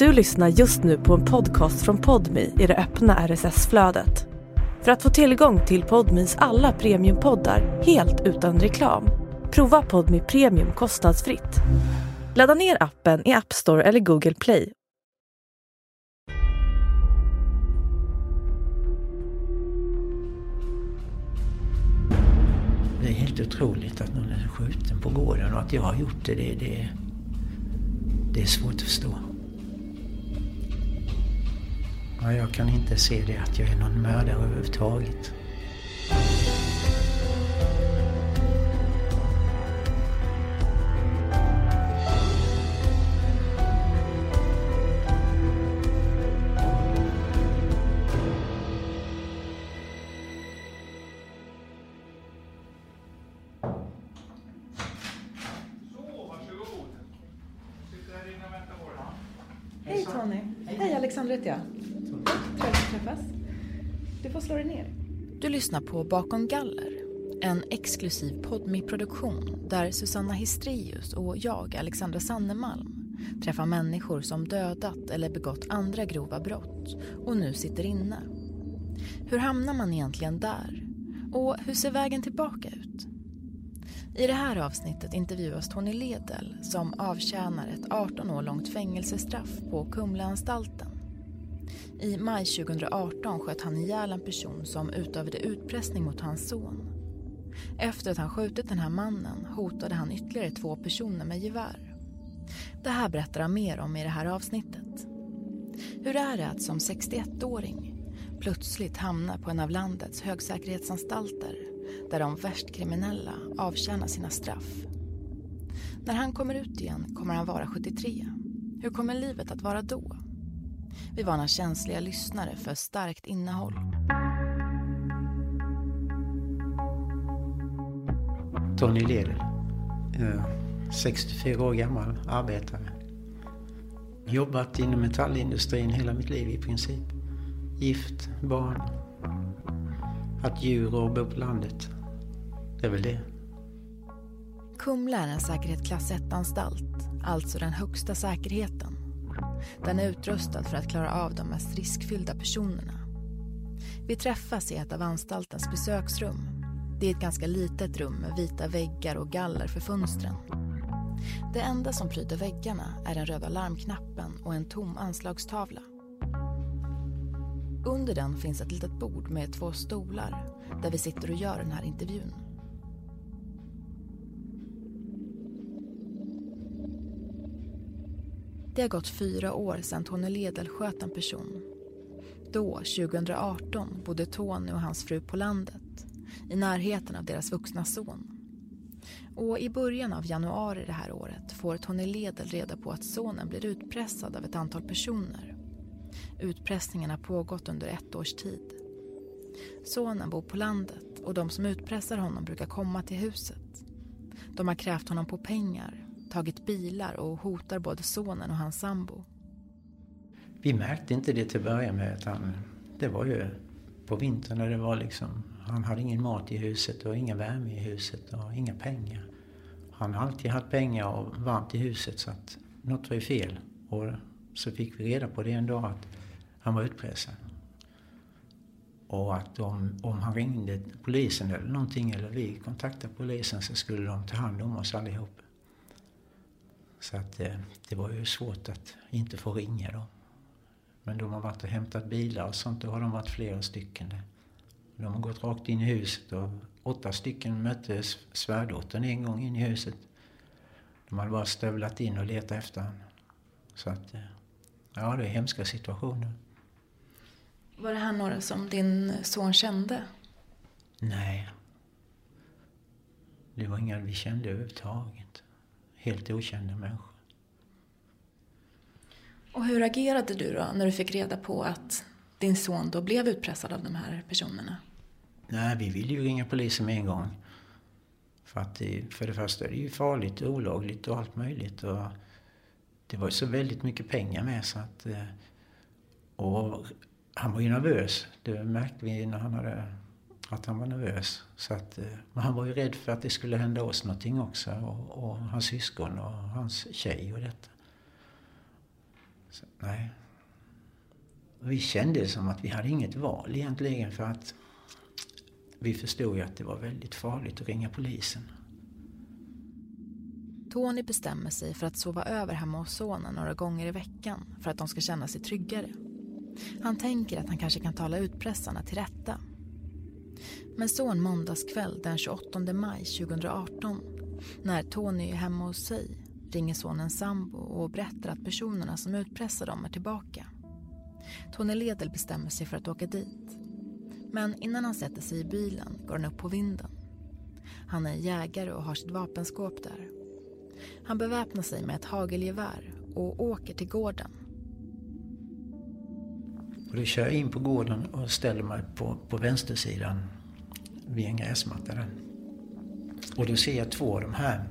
Du lyssnar just nu på en podcast från Podmi i det öppna RSS-flödet. För att få tillgång till Podmis alla premiumpoddar helt utan reklam, prova Podmi Premium kostnadsfritt. Ladda ner appen i App Store eller Google Play. Det är helt otroligt att någon är skjuten på gården och att jag har gjort det, det, det, det är svårt att förstå. Jag kan inte se det att jag är någon mördare överhuvudtaget. Träffas. Du får slå dig ner. Du lyssnar på Bakom galler, en exklusiv podmi-produktion där Susanna Histrius och jag, Alexandra Sannemalm, träffar människor som dödat eller begått andra grova brott och nu sitter inne. Hur hamnar man egentligen där? Och hur ser vägen tillbaka ut? I det här avsnittet intervjuas Tony Ledel som avtjänar ett 18 år långt fängelsestraff på Kumlaanstalten. I maj 2018 sköt han ihjäl en person som utövade utpressning mot hans son. Efter att han skjutit den här mannen hotade han ytterligare två personer med gevär. Det här berättar han mer om i det här avsnittet. Hur är det att som 61-åring plötsligt hamna på en av landets högsäkerhetsanstalter där de värst kriminella avtjänar sina straff? När han kommer ut igen kommer han vara 73. Hur kommer livet att vara då? Vi varnar känsliga lyssnare för starkt innehåll. Tony Ledel. eh, 64 år gammal, arbetare. Jobbat inom metallindustrin hela mitt liv i princip. Gift, barn. Haft djur och bo på landet. Det är väl det. Kumla är en säkerhetsklass 1-anstalt, alltså den högsta säkerheten. Den är utrustad för att klara av de mest riskfyllda personerna. Vi träffas i ett av anstaltens besöksrum. Det är ett ganska litet rum med vita väggar och galler för fönstren. Det enda som pryder väggarna är den röda larmknappen och en tom anslagstavla. Under den finns ett litet bord med två stolar där vi sitter och gör den här intervjun. Det har gått fyra år sedan Tony Ledel sköt en person. Då, 2018, bodde Tony och hans fru på landet, i närheten av deras vuxna son. Och i början av januari det här året får Tony Ledel reda på att sonen blir utpressad av ett antal personer. Utpressningen har pågått under ett års tid. Sonen bor på landet och de som utpressar honom brukar komma till huset. De har krävt honom på pengar, tagit bilar och hotar både sonen och hans sambo. Vi märkte inte det till att börja med. Utan det var ju på vintern när det var liksom... Han hade ingen mat i huset och ingen värme i huset och inga pengar. Han har alltid haft pengar och varmt i huset så att något var ju fel. Och så fick vi reda på det en dag att han var utpressad. Och att om, om han ringde polisen eller någonting eller vi kontaktade polisen så skulle de ta hand om oss allihop. Så att eh, det var ju svårt att inte få ringa då. Men de har varit och hämtat bilar och sånt, då har de varit flera stycken där. De har gått rakt in i huset och åtta stycken mötte svärdottern en gång in i huset. De hade bara stövlat in och letat efter honom. Så att, eh, ja det är hemska situationer. Var det här några som din son kände? Nej. Det var inga vi kände överhuvudtaget. Helt okända människor. Och hur agerade du då när du fick reda på att din son då blev utpressad av de här personerna? Nej, vi ville ju ringa polisen med en gång. För att det, för det första är det ju farligt och olagligt och allt möjligt. Och det var ju så väldigt mycket pengar med så att... eh, Och han var ju nervös. Det märkte vi när han hade för Att han var nervös. Så att, eh, men han var ju rädd för att det skulle hända oss någonting också. Och, och hans syskon och hans tjej och detta. Så, Nej. Vi kände som att vi hade inget val egentligen för att vi förstod ju att det var väldigt farligt att ringa polisen. Tony bestämmer sig för att sova över hemma hos sonen några gånger i veckan för att de ska känna sig tryggare. Han tänker att han kanske kan tala utpressarna till rätta. Men så en måndagskväll den 28 maj 2018 när Tony är hemma hos sig ringer sonens sambo och berättar att personerna som utpressar dem är tillbaka. Tony Ledel bestämmer sig för att åka dit. Men innan han sätter sig i bilen går han upp på vinden. Han är jägare och har sitt vapenskåp där. Han beväpnar sig med ett hagelgevär och åker till gården. Och då kör jag in på gården och ställer mig på, på vänstersidan vid en gräsmatta där. Och då ser jag två av de här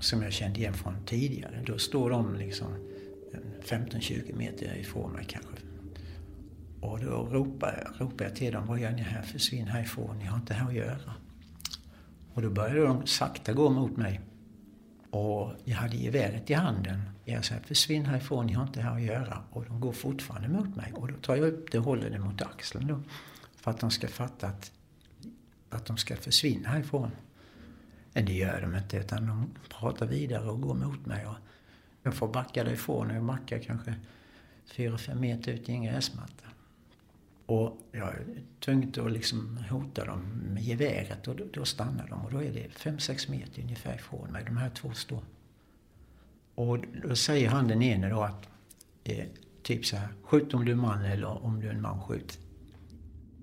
som jag kände igen från tidigare. Då står de liksom 15-20 meter ifrån mig kanske. Och då ropar, ropar jag till dem, vad gör ni här? Försvinn härifrån, ni har inte här att göra. Och då började de sakta gå mot mig. Och jag hade geväret i handen. Jag sa, försvinn härifrån, ni har inte här att göra. Och de går fortfarande mot mig. Och då tar jag upp det och håller det mot axeln då. För att de ska fatta att, att de ska försvinna härifrån. Men det gör de inte, utan de pratar vidare och går mot mig. Och jag får backa därifrån och jag backar kanske 4-5 meter ut i en gräsmatta. Och jag är tvungen att liksom hota dem med geväret och då, då stannar de. Och då är det 5-6 meter ungefär ifrån mig. De här två står. Och då säger han den ene då att eh, typ så här, skjut om du är man eller om du är en man, skjut.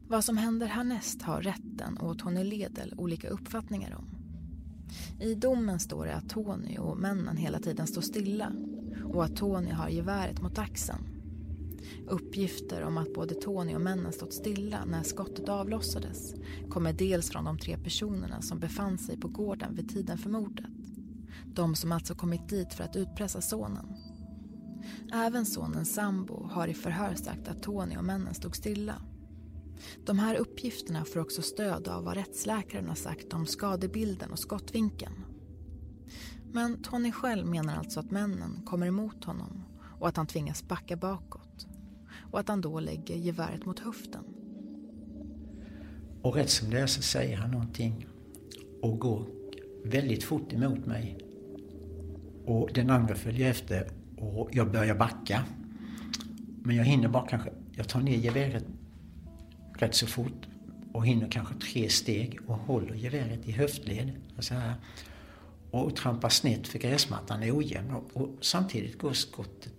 Vad som händer härnäst har rätten och Tony Ledel olika uppfattningar om. I domen står det att Tony och männen hela tiden står stilla och att Tony har geväret mot axeln. Uppgifter om att både Tony och männen stått stilla när skottet avlossades kommer dels från de tre personerna som befann sig på gården vid tiden för mordet. De som alltså kommit dit för att utpressa sonen. Även sonens sambo har i förhör sagt att Tony och männen stod stilla. De här uppgifterna får också stöd av vad rättsläkaren har sagt om skadebilden och skottvinkeln. Men Tony själv menar alltså att männen kommer emot honom och att han tvingas backa bakåt. Och att han då lägger geväret mot höften. Och rätt som det är så säger han någonting och går väldigt fort emot mig. Och den andra följer efter och jag börjar backa. Men jag hinner bara kanske, jag tar ner geväret rätt så fort och hinner kanske tre steg och håller geväret i höftled. Och, så här. och trampar snett för gräsmattan är ojämn och, och samtidigt går skottet.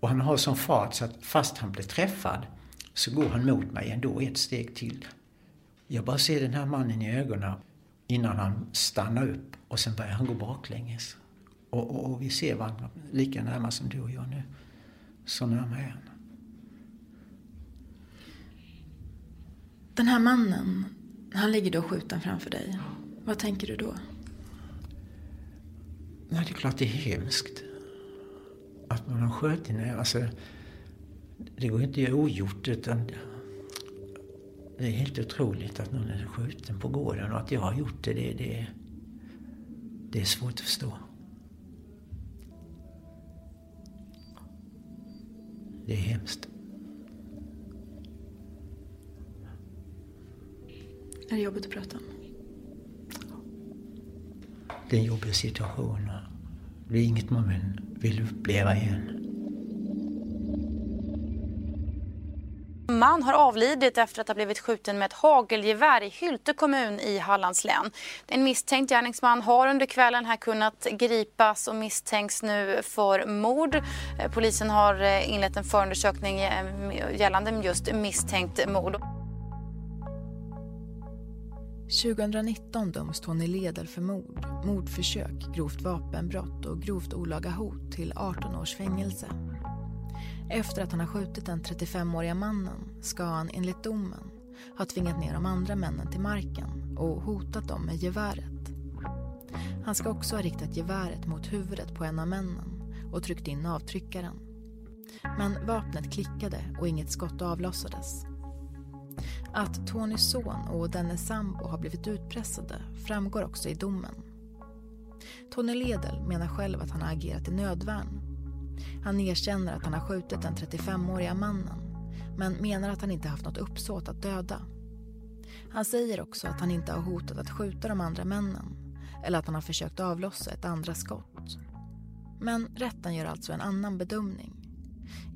Och han har sån fart så att fast han blir träffad så går han mot mig ändå ett steg till. Jag bara ser den här mannen i ögonen innan han stannar upp och sen börjar han gå baklänges. Och, och, och vi ser varandra lika nära som du och jag nu. Så närma är han. Den här mannen, han ligger då skjuten framför dig. Vad tänker du då? Nej, det är klart det är hemskt. Att man har skjutit. Alltså, det går inte att göra ogjort utan det är helt otroligt att någon är skjuten på gården och att jag har gjort det, det, det, det är svårt att förstå. Det är hemskt. Är det jobbigt att prata om? Det är en jobbig situation. Det är inget man vill uppleva igen. man har avlidit efter att ha blivit skjuten med ett hagelgevär i Hylte kommun i Hallands län. En misstänkt gärningsman har under kvällen här kunnat gripas och misstänks nu för mord. Polisen har inlett en förundersökning gällande just misstänkt mord. 2019 döms Tony Ledel för mord, mordförsök, grovt vapenbrott och grovt olaga hot till 18 års fängelse. Efter att han har skjutit den 35-åriga mannen ska han enligt domen ha tvingat ner de andra männen till marken och hotat dem med geväret. Han ska också ha riktat geväret mot huvudet på en av männen och tryckt in avtryckaren. Men vapnet klickade och inget skott avlossades. Att Tonys son och dennes sambo har blivit utpressade framgår också i domen. Tony Ledel menar själv att han har agerat i nödvärn. Han erkänner att han har skjutit den 35-åriga mannen men menar att han inte haft något uppsåt att döda. Han säger också att han inte har hotat att skjuta de andra männen eller att han har försökt avlossa ett andra skott. Men rätten gör alltså en annan bedömning.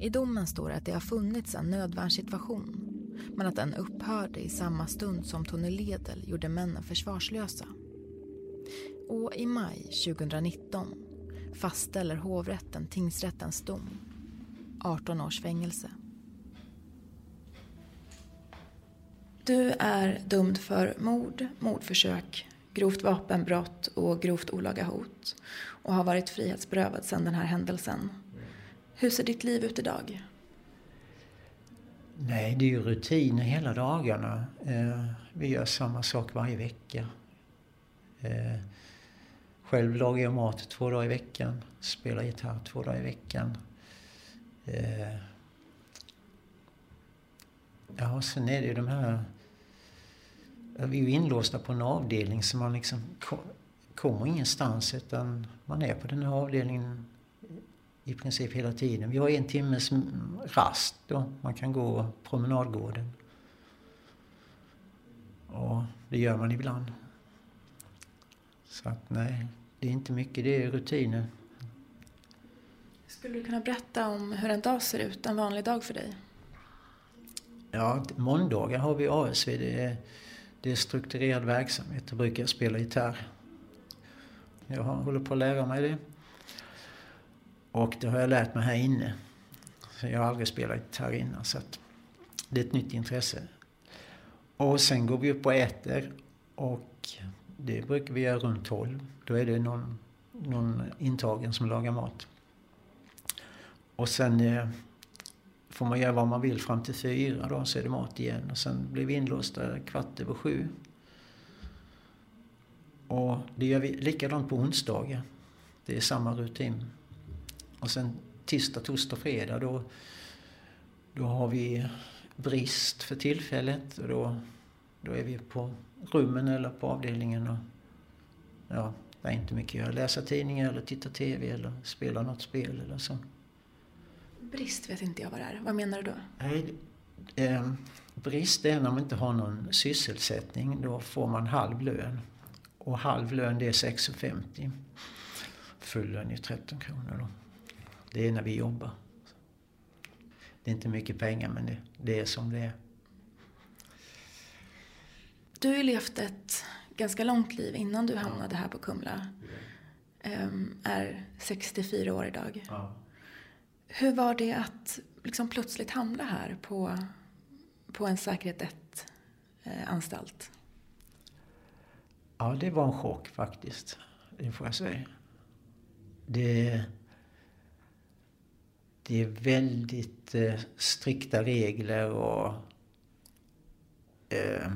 I domen står det att det har funnits en nödvärnssituation men att den upphörde i samma stund som Tony Ledel gjorde männen försvarslösa. Och i maj 2019 fastställer hovrätten tingsrättens dom. 18 års fängelse. Du är dömd för mord, mordförsök, grovt vapenbrott och grovt olaga hot och har varit frihetsberövad sedan den här händelsen. Hur ser ditt liv ut idag? Nej, det är ju rutiner hela dagarna. Eh, vi gör samma sak varje vecka. Eh, själv lagar jag mat två dagar i veckan, spelar gitarr två dagar i veckan. Eh, ja, sen är det ju de här... Vi är ju inlåsta på en avdelning så man liksom kommer ingenstans utan man är på den här avdelningen i princip hela tiden. Vi har en timmes rast då. Man kan gå promenadgården. Och det gör man ibland. Så att nej, det är inte mycket. Det är rutiner. Skulle du kunna berätta om hur en dag ser ut, en vanlig dag för dig? Ja, måndagar har vi ASV. Det är, det är strukturerad verksamhet. Då brukar jag spela gitarr. Jag håller på att lära mig det. Och det har jag lärt mig här inne. Jag har aldrig spelat gitarr innan så att det är ett nytt intresse. Och sen går vi upp och äter och det brukar vi göra runt 12. Då är det någon, någon intagen som lagar mat. Och sen eh, får man göra vad man vill fram till fyra då, så är det mat igen. Och sen blir vi inlåsta kvart över sju. Och det gör vi likadant på onsdagar. Det är samma rutin. Och sen tisdag, torsdag, fredag då, då har vi brist för tillfället. Och då, då är vi på rummen eller på avdelningen och ja, det är inte mycket att göra. Läsa tidningar eller titta TV eller spela något spel eller så. Brist vet inte jag vad det är. Vad menar du då? Nej, eh, brist är när man inte har någon sysselsättning. Då får man halv lön. Och halv lön det är 6,50. Full lön är 13 kronor då. Det är när vi jobbar. Det är inte mycket pengar men det, det är som det är. Du har ju levt ett ganska långt liv innan du hamnade här på Kumla. Um, är 64 år idag. Ja. Hur var det att liksom plötsligt hamna här på, på en säkerhet 1-anstalt? Eh, ja, det var en chock faktiskt. Det får jag säga. Det, det är väldigt eh, strikta regler och eh,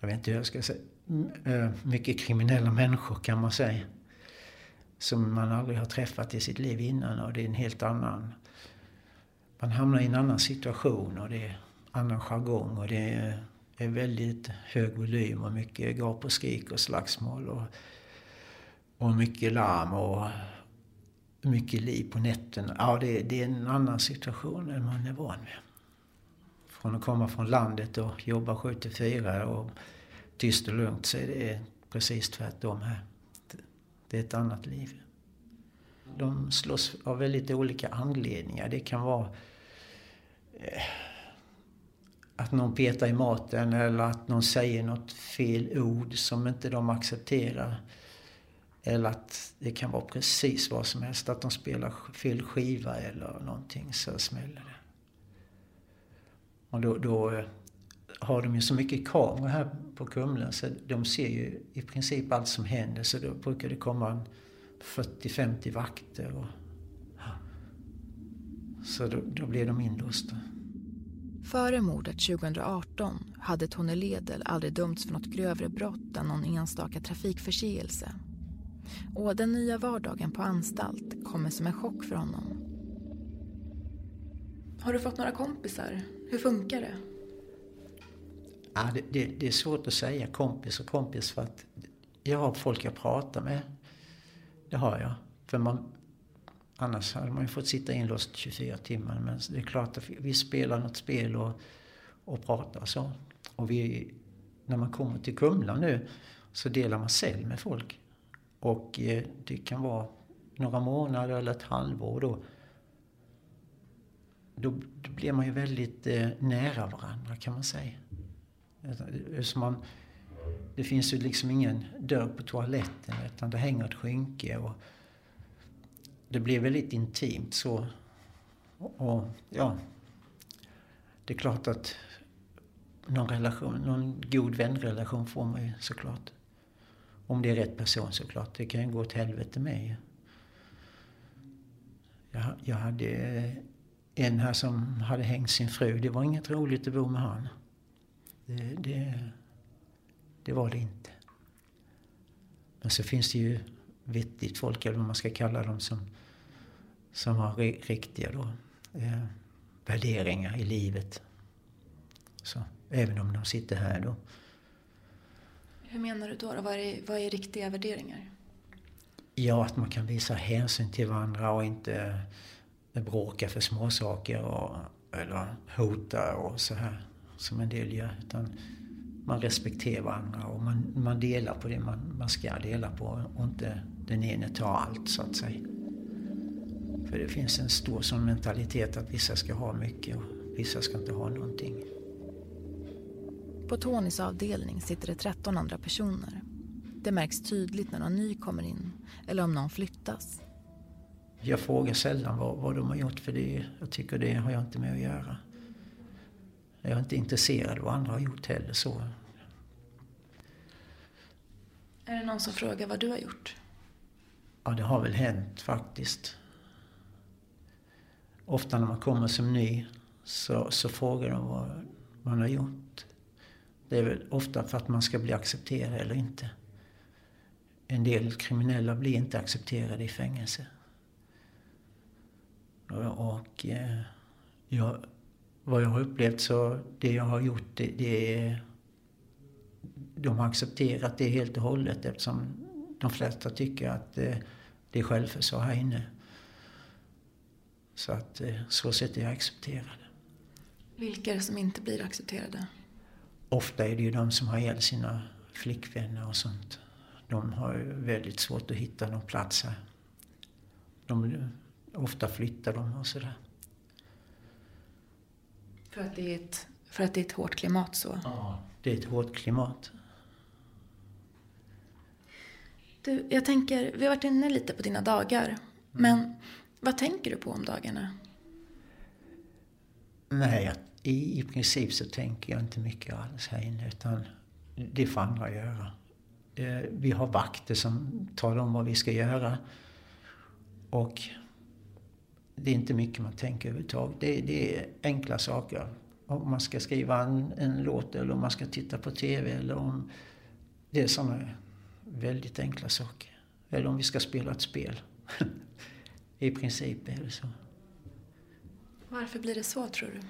jag vet inte hur jag ska säga, mm, eh, mycket kriminella människor kan man säga. Som man aldrig har träffat i sitt liv innan och det är en helt annan... Man hamnar i en annan situation och det är annan jargong och det är, är väldigt hög volym och mycket gap och skrik och slagsmål och, och mycket larm och mycket liv på nätterna. Ja, det, det är en annan situation än man är van vid. Från att komma från landet och jobba 7 till 4 och tyst och lugnt så är det precis tvärtom här. Det är ett annat liv. De slåss av väldigt olika anledningar. Det kan vara eh, att någon petar i maten eller att någon säger något fel ord som inte de accepterar. Eller att det kan vara precis vad som helst. Att de spelar fel skiva eller någonting så smäller det. Och då, då eh, har de ju så mycket kameror här på Kumla så de ser ju i princip allt som händer. Så då brukar det komma 40-50 vakter. Och, så då, då blir de inlåsta. Före mordet 2018 hade Tony Ledel aldrig dömts för något grövre brott än någon enstaka trafikförseelse. Och den nya vardagen på anstalt kommer som en chock för honom. Har du fått några kompisar? Hur funkar det? Ja, det, det, det, är svårt att säga kompis och kompis för att jag har folk jag pratar med. Det har jag. För man, Annars hade man ju fått sitta inlåst 24 timmar. Men det är klart att vi spelar något spel och, och pratar så. Och vi, när man kommer till Kumla nu så delar man cell med folk. Och eh, det kan vara några månader eller ett halvår då. Då, blir man ju väldigt eh, nära varandra kan man säga. Så man, det finns ju liksom ingen dörr på toaletten utan det hänger ett skynke. Och det blir väldigt intimt så. Och, ja, det är klart att någon relation, någon god vänrelation får man ju såklart. Om det är rätt person såklart. Det kan ju gå åt helvete med jag, jag hade en här som hade hängt sin fru. Det var inget roligt att bo med han. Det, det, det var det inte. Men så finns det ju vettigt folk, eller vad man ska kalla dem, som, som har riktiga då, eh, värderingar i livet. Så, även om de sitter här då. Hur menar du då? då? Vad, är, vad är riktiga värderingar? Ja, att man kan visa hänsyn till varandra och inte bråka för småsaker och, eller hota och så här som en del gör. Utan man respekterar varandra och man, man delar på det man, man ska dela på och inte den ene tar allt så att säga. För det finns en stor sån mentalitet att vissa ska ha mycket och vissa ska inte ha någonting. På Tonys avdelning sitter det 13 andra personer. Det märks tydligt när någon ny kommer in eller om någon flyttas. Jag frågar sällan vad, vad de har gjort för det. Jag tycker det har jag inte med att göra. Jag är inte intresserad av vad andra har gjort heller. Så. Är det någon som frågar vad du har gjort? Ja, det har väl hänt faktiskt. Ofta när man kommer som ny så, så frågar de vad man har gjort. Det är väl ofta för att man ska bli accepterad eller inte. En del kriminella blir inte accepterade i fängelse. Och eh, jag, vad jag har upplevt så, det jag har gjort det, det är... De har accepterat det helt och hållet eftersom de flesta tycker att eh, det är självförsvar här inne. Så att eh, så sätt är jag accepterad. Vilka är det som inte blir accepterade? Ofta är det ju de som har ihjäl sina flickvänner och sånt. De har väldigt svårt att hitta någon plats här. De, ofta flyttar de och sådär. För att, det är ett, för att det är ett hårt klimat så? Ja, det är ett hårt klimat. Du, jag tänker, vi har varit inne lite på dina dagar. Mm. Men vad tänker du på om dagarna? Nej, i, i princip så tänker jag inte mycket alls här inne. Utan det får andra göra. Eh, vi har vakter som talar om vad vi ska göra. Och det är inte mycket man tänker överhuvudtaget. Det, det är enkla saker. Om man ska skriva en, en låt eller om man ska titta på TV eller om... Det är sådana väldigt enkla saker. Eller om vi ska spela ett spel. I princip är det så. Varför blir det så tror du?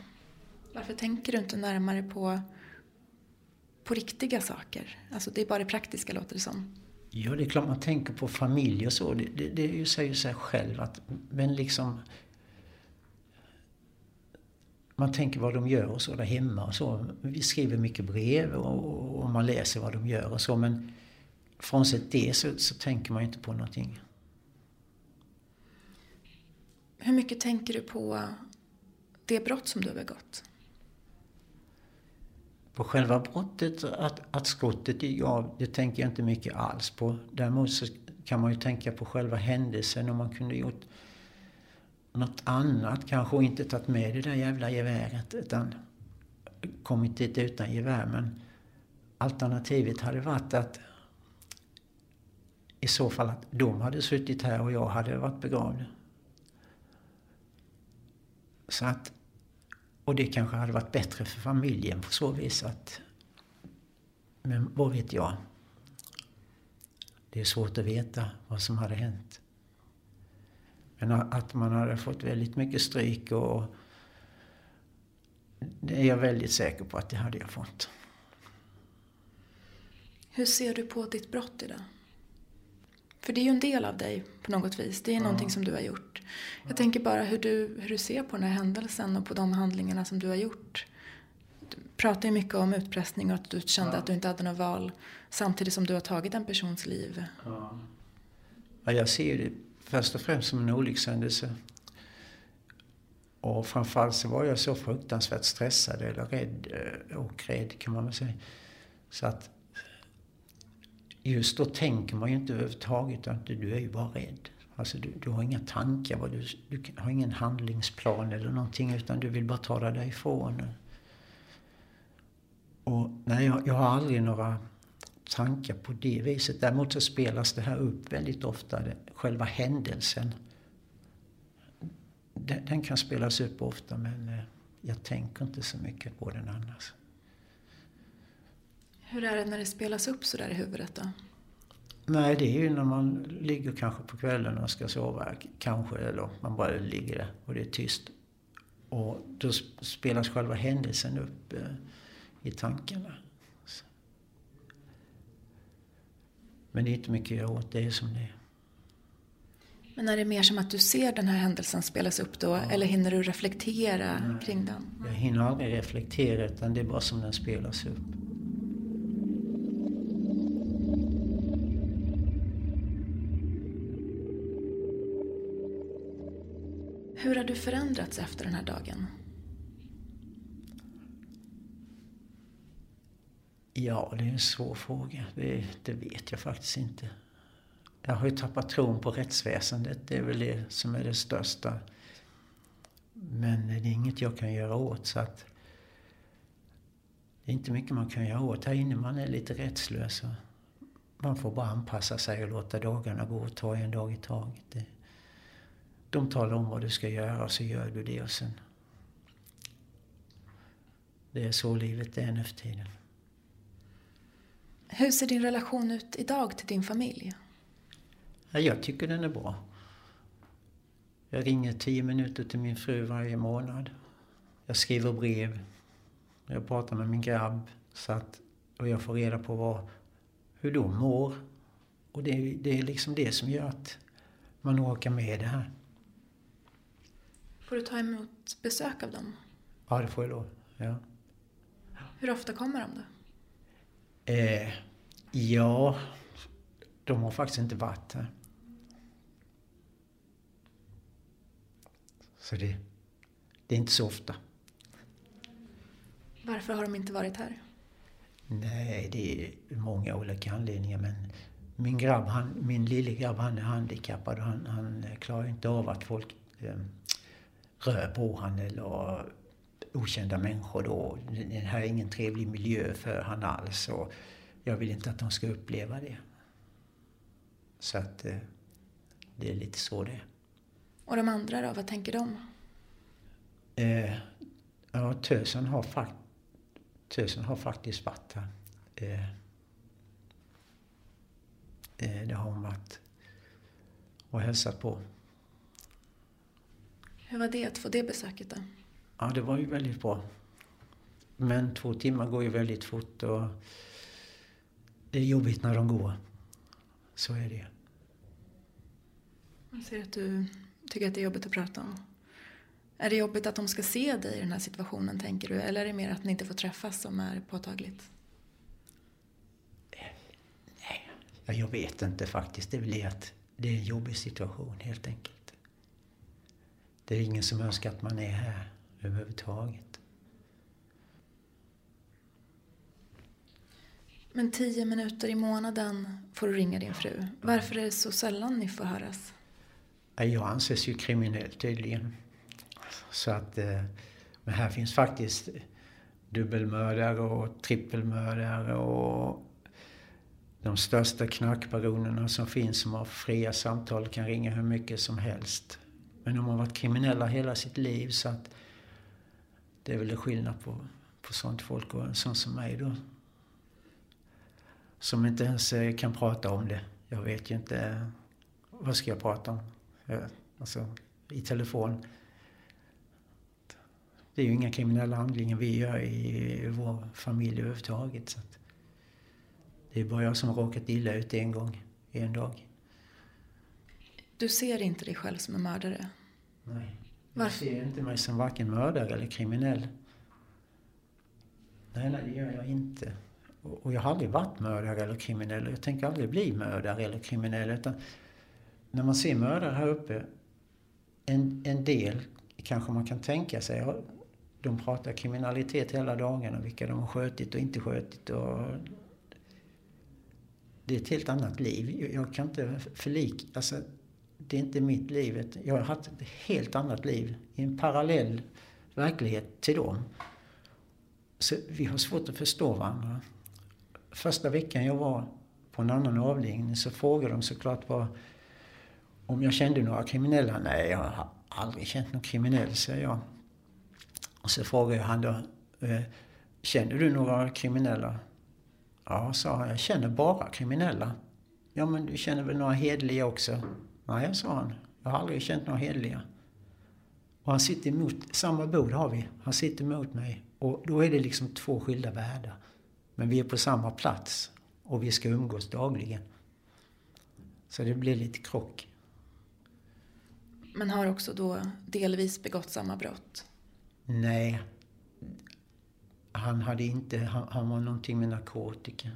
Varför tänker du inte närmare på, på riktiga saker? Alltså det är bara det praktiska låter det som. Ja, det är klart man tänker på familj och så. Det, det, det säger sig själv att, men liksom... Man tänker vad de gör och så där hemma och så. Vi skriver mycket brev och, och man läser vad de gör och så men frånsett det så, så tänker man ju inte på någonting. Hur mycket tänker du på det brott som du har begått? På själva brottet, att, att skottet gick av, det tänker jag inte mycket alls på. Däremot så kan man ju tänka på själva händelsen om man kunde gjort något annat kanske och inte tagit med det där jävla geväret utan kommit dit utan gevär. Men alternativet hade varit att i så fall att de hade suttit här och jag hade varit begravd. Så att och det kanske hade varit bättre för familjen på så vis att... Men vad vet jag? Det är svårt att veta vad som hade hänt. Men att man hade fått väldigt mycket stryk och... Det är jag väldigt säker på att det hade jag fått. Hur ser du på ditt brott idag? För det är ju en del av dig på något vis. Det är ja. någonting som du har gjort. Jag tänker bara hur du, hur du ser på den här händelsen och på de handlingarna som du har gjort. Du pratar ju mycket om utpressning och att du kände ja. att du inte hade något val samtidigt som du har tagit en persons liv. Ja. ja jag ser det först och främst som en olyckshändelse. Och framförallt så var jag så fruktansvärt stressad eller rädd eh, och rädd kan man väl säga. Så att just då tänker man ju inte överhuvudtaget att du är ju bara rädd. Alltså du, du har inga tankar, du, du har ingen handlingsplan eller någonting utan du vill bara ta dig därifrån. Och nej, jag, jag har aldrig några tankar på det viset. Däremot så spelas det här upp väldigt ofta, det, själva händelsen. Den, den, kan spelas upp ofta men eh, jag tänker inte så mycket på den annars. Hur är det när det spelas upp så där i huvudet då? Nej, det är ju när man ligger kanske på kvällen och ska sova. Kanske, eller man bara ligger där och det är tyst. Och då spelas själva händelsen upp eh, i tankarna. Men det är inte mycket att göra åt, det är som det är. Men är det mer som att du ser den här händelsen spelas upp då? Ja. Eller hinner du reflektera Nej, kring den? Jag hinner aldrig reflektera utan det är bara som den spelas upp. Hur har du förändrats efter den här dagen? Ja, det är en svår fråga. Det, det, vet jag faktiskt inte. Jag har ju tappat tron på rättsväsendet. Det är väl det som är det största. Men det är inget jag kan göra åt. så att Det är inte mycket man kan göra åt. Här inne man är lite rättslös. Man får bara anpassa sig och låta dagarna gå och ta en dag i taget. De talar om vad du ska göra så gör du det och sen... Det är så livet är nu för tiden. Hur ser din relation ut idag till din familj? Ja, jag tycker den är bra. Jag ringer tio minuter till min fru varje månad. Jag skriver brev. Jag pratar med min grabb. Så att, och jag får reda på vad, hur de mår. Och det, det är liksom det som gör att man orkar med det här. Får du ta emot besök av dem? Ja, det får jag lov. Ja. Hur ofta kommer de då? Eh, ja, de har faktiskt inte varit här. Så det, det är inte så ofta. Varför har de inte varit här? Nej, det är många olika anledningar. Men min grabb, han, min lille grabb, han är handikappad och han, han klarar inte av att folk eh, rör på han eller okända människor då. Det här är ingen trevlig miljö för han alls och jag vill inte att de ska uppleva det. Så att eh, det är lite så det är. Och de andra då, vad tänker de? Eh, ja, tösen har, fakt tösen har faktiskt varit här. Eh, eh, det har hon varit och hälsat på. Hur var det att få det besöket då? Ja, det var ju väldigt bra. Men två timmar går ju väldigt fort och det är jobbigt när de går. Så är det. Jag ser att du tycker att det är jobbigt att prata om. Är det jobbigt att de ska se dig i den här situationen, tänker du? Eller är det mer att ni inte får träffas som är påtagligt? Nej, jag vet inte faktiskt. Det är väl det att det är en jobbig situation helt enkelt. Det är ingen som önskar att man är här överhuvudtaget. Men tio minuter i månaden får du ringa din fru. Varför är det så sällan ni får höras? Jag anses ju kriminell tydligen. Så att, eh, men här finns faktiskt dubbelmördare och trippelmördare och de största knarkbaronerna som finns som har fria samtal kan ringa hur mycket som helst. Men de har varit kriminella hela sitt liv så att det är väl skillnad på, på sånt folk och en sån som mig då. Som inte ens eh, kan prata om det. Jag vet ju inte, eh, vad ska jag prata om? Alltså, i telefon. Det är ju inga kriminella handlingar vi gör i vår familj överhuvudtaget. Så det är bara jag som har råkat illa ut en gång, en dag. Du ser inte dig själv som en mördare? Nej. Jag Varför? ser inte mig som varken mördare eller kriminell. Nej, nej, det gör jag inte. Och jag har aldrig varit mördare eller kriminell. Jag tänker aldrig bli mördare eller kriminell. Utan när man ser mördare här uppe, en, en del kanske man kan tänka sig, de pratar kriminalitet hela dagarna, vilka de har skötit och inte skötit. Och det är ett helt annat liv. Jag kan inte förlika, alltså, det är inte mitt liv. Jag har haft ett helt annat liv i en parallell verklighet till dem. Så vi har svårt att förstå varandra. Första veckan jag var på en annan avdelning så frågade de såklart vad, om jag kände några kriminella. Nej, jag har aldrig känt någon kriminell, säger jag. Och så frågade jag han då, eh, känner du några kriminella? Ja, sa han, jag känner bara kriminella. Ja, men du känner väl några hedliga också? Nej, sa han, jag har aldrig känt några hedliga. Och han sitter emot, samma bord har vi, han sitter emot mig. Och då är det liksom två skilda världar. Men vi är på samma plats och vi ska umgås dagligen. Så det blir lite krock. Men har också då delvis begått samma brott? Nej. Han hade inte, han, han var någonting med narkotika.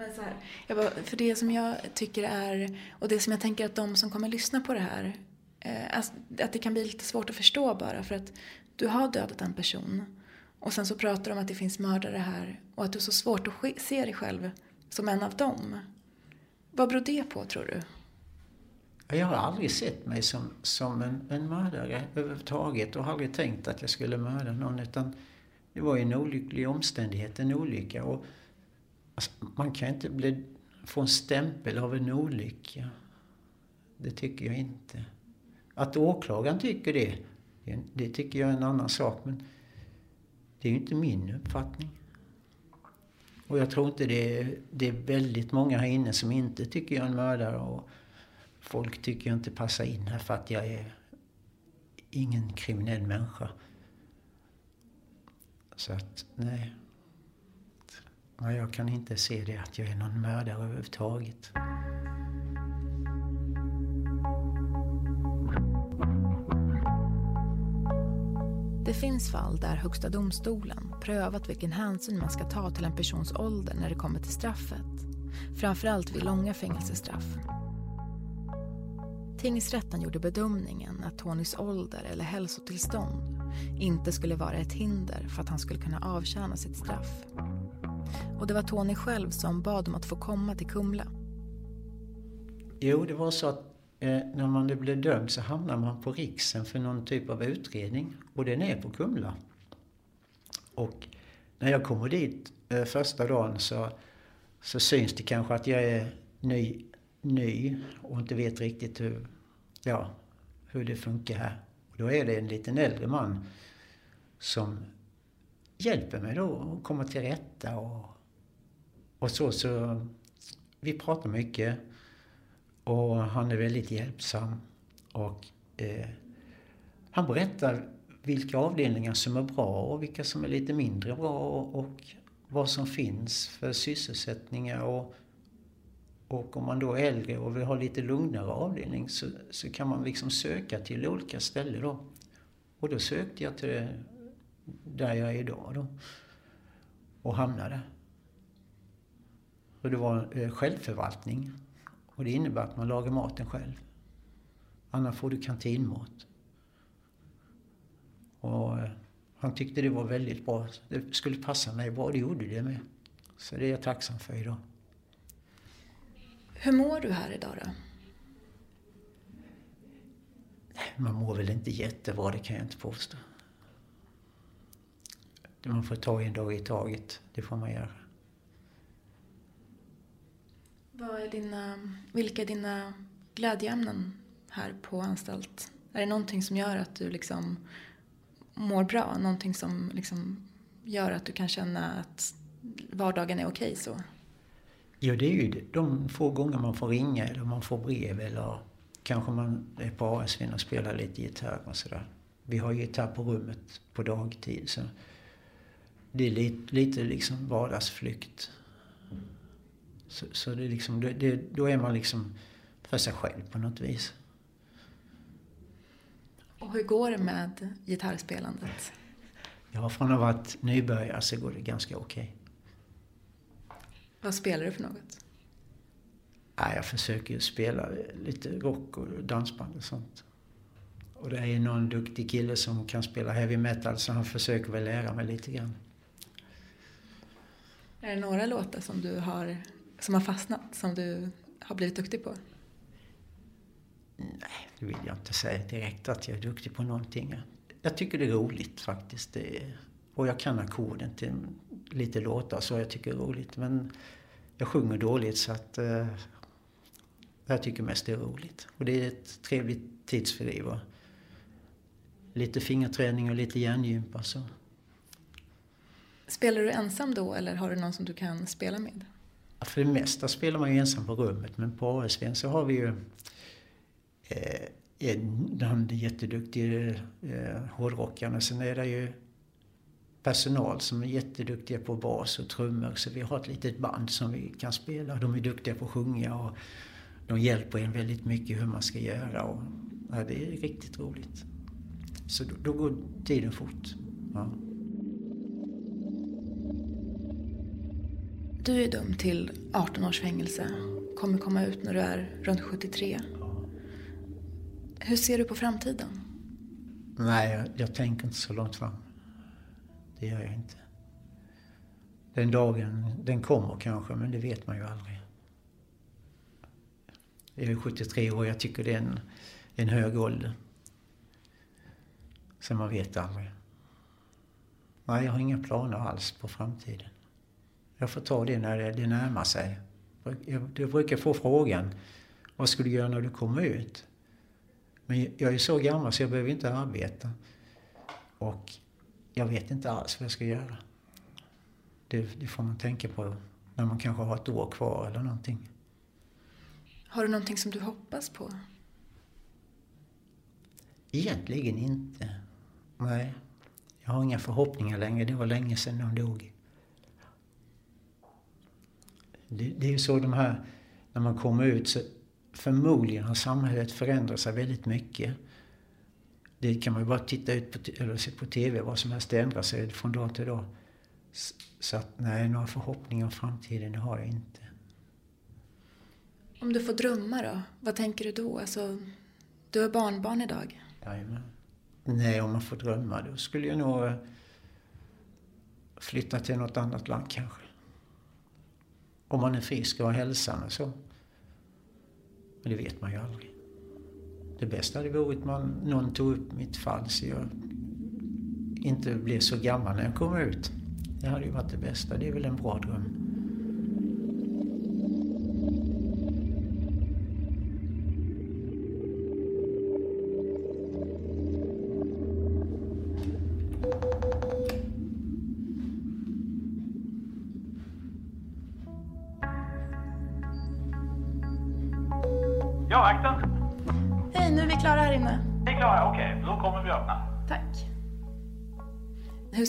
Men så här, jag bara, för det som jag tycker är, och det som jag tänker att de som kommer lyssna på det här, eh, alltså, att det kan bli lite svårt att förstå bara för att du har dödat en person och sen så pratar de om att det finns mördare här och att du har så svårt att se dig själv som en av dem. Vad beror det på tror du? Jag har aldrig sett mig som, som en, en mördare överhuvudtaget och har aldrig tänkt att jag skulle mörda någon utan det var ju en olycklig omständighet, en olycka. Och, alltså, man kan inte bli, få en stämpel av en olycka. Det tycker jag inte. Att åklagaren tycker det, det, tycker jag är en annan sak. Men det är ju inte min uppfattning. Och jag tror inte det är, det är väldigt många här inne som inte tycker jag är en mördare. Och folk tycker jag inte passar in här för att jag är ingen kriminell människa. Så att, nej nej. Jag kan inte se det att jag är någon mördare överhuvudtaget. Det finns fall där Högsta domstolen prövat vilken hänsyn man ska ta till en persons ålder när det kommer till straffet. Framförallt vid långa fängelsestraff. Tingsrätten gjorde bedömningen att Tonys ålder eller hälsotillstånd inte skulle vara ett hinder för att han skulle kunna avtjäna sitt straff. Och det var Tony själv som bad om att få komma till Kumla. Jo, det var så att eh, när man blev dömd så hamnar man på Riksen för någon typ av utredning. Och den är på Kumla. Och när jag kommer dit eh, första dagen så, så syns det kanske att jag är ny, ny och inte vet riktigt hur, ja, hur det funkar här. Och då är det en liten äldre man som hjälper mig då att komma till rätta och, och så. Så vi pratar mycket och han är väldigt hjälpsam. Och eh, han berättar vilka avdelningar som är bra och vilka som är lite mindre bra och, och vad som finns för sysselsättningar. Och, och om man då är äldre och vill ha lite lugnare avdelning så, så kan man liksom söka till olika ställen då. Och då sökte jag till där jag är idag då. Och hamnade. Och det var eh, självförvaltning. Och det innebär att man lagar maten själv. Annars får du kantinmat. Och eh, han tyckte det var väldigt bra. Det skulle passa mig bra. Det gjorde det med. Så det är jag tacksam för idag. Hur mår du här idag då? Man mår väl inte jättebra, det kan jag inte påstå. Man får ta en dag i taget. Det får man göra. Vad är dina, vilka är dina glädjeämnen här på anstalt? Är det någonting som gör att du liksom mår bra? Någonting som liksom gör att du kan känna att vardagen är okej så? Ja, det är ju de få gånger man får ringa eller man får brev eller kanske man är på ASVn och spelar lite gitarr och sådär. Vi har gitarr på rummet på dagtid så det är lite, lite liksom vardagsflykt. Så, så det liksom, det, det, då är man liksom för sig själv på något vis. Och hur går det med gitarrspelandet? Ja, från att ha varit nybörjare så går det ganska okej. Vad spelar du för något? Ja, jag försöker ju spela lite rock och dansband och sånt. Och det är någon duktig kille som kan spela heavy metal så han försöker väl lära mig lite grann. Är det några låtar som du har, som har fastnat, som du har blivit duktig på? Nej, det vill jag inte säga direkt att jag är duktig på någonting. Jag tycker det är roligt faktiskt. Är, och jag kan ackorden till lite låtar så jag tycker det är roligt. Men jag sjunger dåligt så att eh, jag tycker mest det är roligt. Och det är ett trevligt tidsfördriv. Lite fingerträning och lite hjärngympa. Så. Spelar du ensam då eller har du någon som du kan spela med? För det mesta spelar man ju ensam på rummet men på ASVn så har vi ju eh, en jätteduktig eh, hårdrockare. Sen är det ju personal som är jätteduktiga på bas och trummor. Så vi har ett litet band som vi kan spela. De är duktiga på att sjunga och de hjälper en väldigt mycket hur man ska göra. Och, ja, det är riktigt roligt. Så då, då går tiden fort. Ja. Du är dömd till 18 års fängelse. Kommer komma ut när du är runt 73. Hur ser du på framtiden? Nej, jag, jag tänker inte så långt fram. Det gör jag inte. Den dagen, den kommer kanske, men det vet man ju aldrig. Jag är 73 år, och jag tycker det är en, en hög ålder. Så man vet aldrig. Nej, jag har inga planer alls på framtiden. Jag får ta det när det, närmar sig. Jag, jag brukar få frågan, vad ska du göra när du kommer ut? Men jag är så gammal så jag behöver inte arbeta. Och jag vet inte alls vad jag ska göra. Det, det, får man tänka på när man kanske har ett år kvar eller någonting. Har du någonting som du hoppas på? Egentligen inte. Nej. Jag har inga förhoppningar längre. Det var länge sedan de dog. Det, det är ju så de här, när man kommer ut så förmodligen har samhället förändrat sig väldigt mycket. Det kan man ju bara titta ut på, eller se på TV, vad som helst ändrar sig från dag till dag. Så att nej, några förhoppningar om framtiden, det har jag inte. Om du får drömma då, vad tänker du då? Alltså, du har barnbarn idag. Jajamän. Nej, om man får drömma då skulle jag nog flytta till något annat land kanske. Om man är frisk och har hälsan och så. Men det vet man ju aldrig. Det bästa hade varit att man, någon tog upp mitt fall så jag inte blev så gammal när jag kom ut. Det hade ju varit det bästa. Det är väl en bra dröm.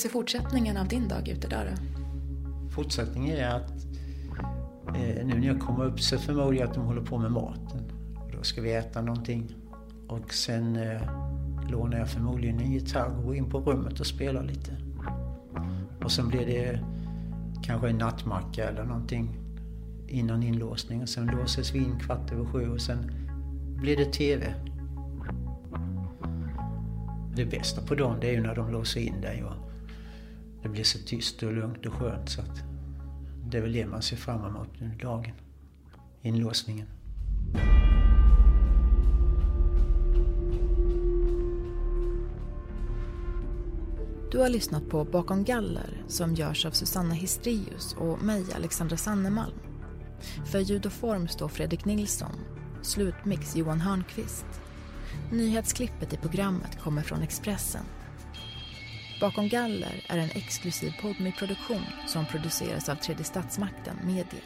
Ser fortsättningen av din dag ut idag då? Fortsättningen är att eh, nu när jag kommer upp så förmodar jag att de håller på med maten. Då ska vi äta någonting. Och sen eh, lånar jag förmodligen en gitarr och går in på rummet och spelar lite. Och sen blir det kanske en nattmacka eller någonting innan inlåsning. Och sen låses vi in kvart över sju och sen blir det TV. Det bästa på dagen det är ju när de låser in dig och det blir så tyst och lugnt och skönt så att det är väl det man ser fram emot under dagen. Inlåsningen. Du har lyssnat på Bakom galler som görs av Susanna Histrius och mig, Alexandra Sannemalm. För ljud och form står Fredrik Nilsson. Slutmix Johan Hörnqvist. Nyhetsklippet i programmet kommer från Expressen. Bakom galler är en exklusiv podmi produktion som produceras av Tredje Statsmakten Media.